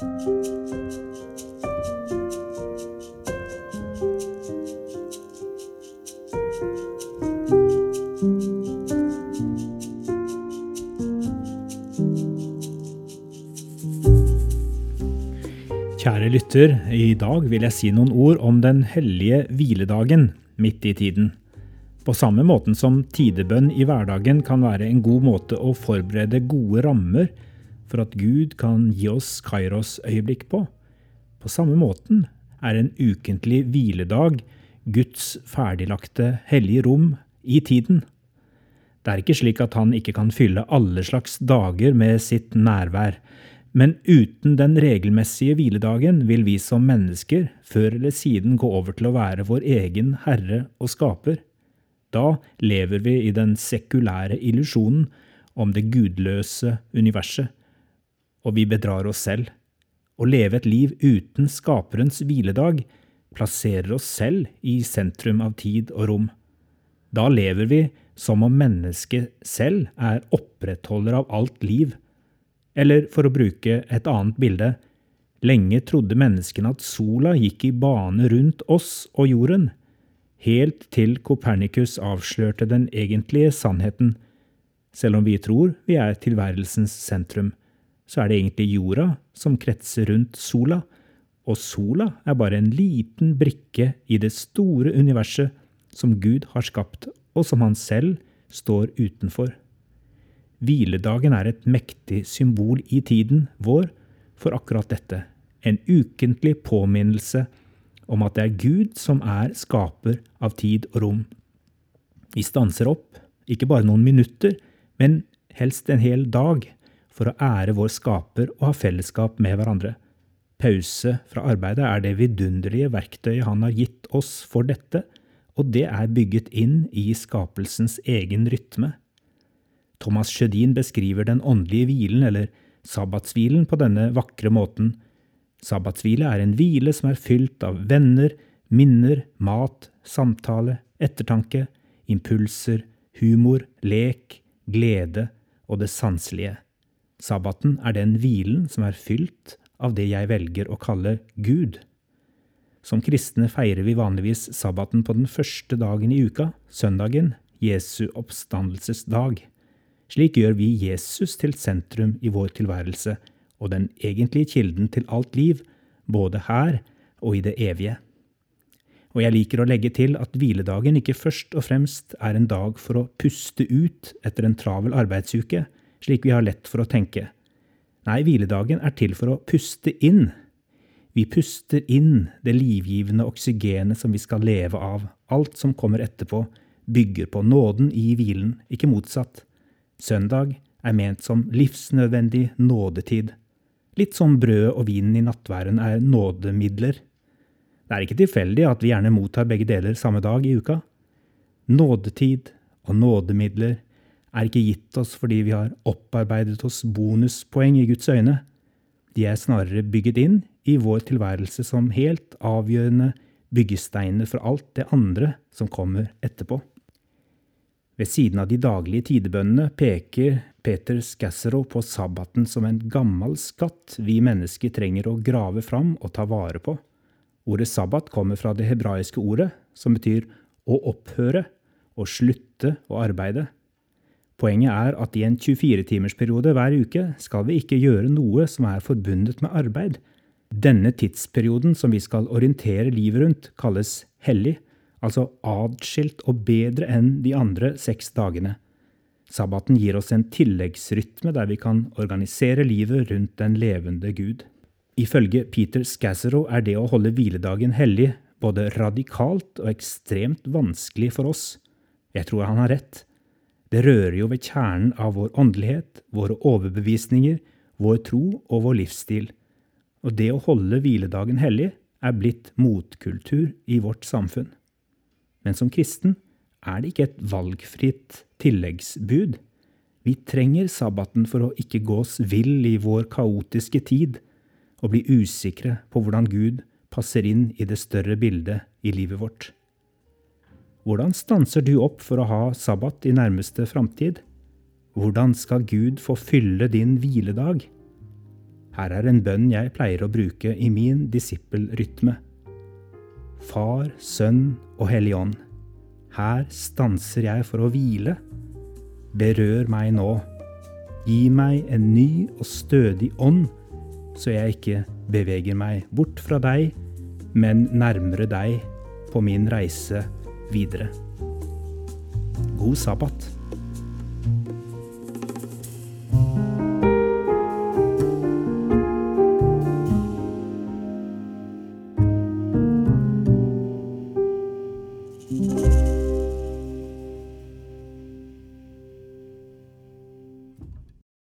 Kjære lytter, i dag vil jeg si noen ord om den hellige hviledagen midt i tiden. På samme måten som tidebønn i hverdagen kan være en god måte å forberede gode rammer for at Gud kan gi oss Kairos-øyeblikk på. På samme måten er en ukentlig hviledag Guds ferdiglagte hellige rom i tiden. Det er ikke slik at han ikke kan fylle alle slags dager med sitt nærvær, men uten den regelmessige hviledagen vil vi som mennesker før eller siden gå over til å være vår egen herre og skaper. Da lever vi i den sekulære illusjonen om det gudløse universet, og vi bedrar oss selv. Å leve et liv uten skaperens hviledag plasserer oss selv i sentrum av tid og rom. Da lever vi som om mennesket selv er opprettholder av alt liv eller for å bruke et annet bilde, lenge trodde menneskene at sola gikk i bane rundt oss og jorden, helt til Kopernikus avslørte den egentlige sannheten. Selv om vi tror vi er tilværelsens sentrum, så er det egentlig jorda som kretser rundt sola, og sola er bare en liten brikke i det store universet som Gud har skapt, og som han selv står utenfor. Hviledagen er et mektig symbol i tiden vår for akkurat dette. En ukentlig påminnelse om at det er Gud som er skaper av tid og rom. Vi stanser opp, ikke bare noen minutter, men helst en hel dag, for å ære vår skaper og ha fellesskap med hverandre. Pause fra arbeidet er det vidunderlige verktøyet han har gitt oss for dette, og det er bygget inn i skapelsens egen rytme. Thomas Sjødin beskriver den åndelige hvilen, eller sabbatshvilen, på denne vakre måten. Sabbatshvile er en hvile som er fylt av venner, minner, mat, samtale, ettertanke, impulser, humor, lek, glede og det sanselige. Sabbaten er den hvilen som er fylt av det jeg velger å kalle Gud. Som kristne feirer vi vanligvis sabbaten på den første dagen i uka, søndagen, Jesu oppstandelsesdag. Slik gjør vi Jesus til sentrum i vår tilværelse og den egentlige kilden til alt liv, både her og i det evige. Og jeg liker å legge til at hviledagen ikke først og fremst er en dag for å puste ut etter en travel arbeidsuke, slik vi har lett for å tenke. Nei, hviledagen er til for å puste inn. Vi puster inn det livgivende oksygenet som vi skal leve av. Alt som kommer etterpå, bygger på nåden i hvilen, ikke motsatt. Søndag er ment som livsnødvendig nådetid, litt som brødet og vinen i nattværen er nådemidler. Det er ikke tilfeldig at vi gjerne mottar begge deler samme dag i uka. Nådetid og nådemidler er ikke gitt oss fordi vi har opparbeidet oss bonuspoeng i Guds øyne. De er snarere bygget inn i vår tilværelse som helt avgjørende byggesteiner for alt det andre som kommer etterpå. Ved siden av de daglige tidebønnene peker Peter Scassero på sabbaten som en gammel skatt vi mennesker trenger å grave fram og ta vare på. Ordet sabbat kommer fra det hebraiske ordet, som betyr å opphøre, å slutte å arbeide. Poenget er at i en 24-timersperiode hver uke skal vi ikke gjøre noe som er forbundet med arbeid. Denne tidsperioden som vi skal orientere livet rundt, kalles hellig, altså adskilt og bedre enn de andre seks dagene. Sabbaten gir oss en tilleggsrytme der vi kan organisere livet rundt den levende Gud. Ifølge Peter Scazzero er det å holde hviledagen hellig både radikalt og ekstremt vanskelig for oss. Jeg tror han har rett. Det rører jo ved kjernen av vår åndelighet, våre overbevisninger, vår tro og vår livsstil. Og det å holde hviledagen hellig er blitt motkultur i vårt samfunn. Men som kristen er det ikke et valgfritt tilleggsbud. Vi trenger sabbaten for å ikke gå oss vill i vår kaotiske tid og bli usikre på hvordan Gud passer inn i det større bildet i livet vårt. Hvordan stanser du opp for å ha sabbat i nærmeste framtid? Hvordan skal Gud få fylle din hviledag? Her er en bønn jeg pleier å bruke i min disippelrytme. Far, Sønn og Hellig Ånd. Her stanser jeg for å hvile. Berør meg nå. Gi meg en ny og stødig ånd, så jeg ikke beveger meg bort fra deg, men nærmere deg på min reise videre. God sabbat.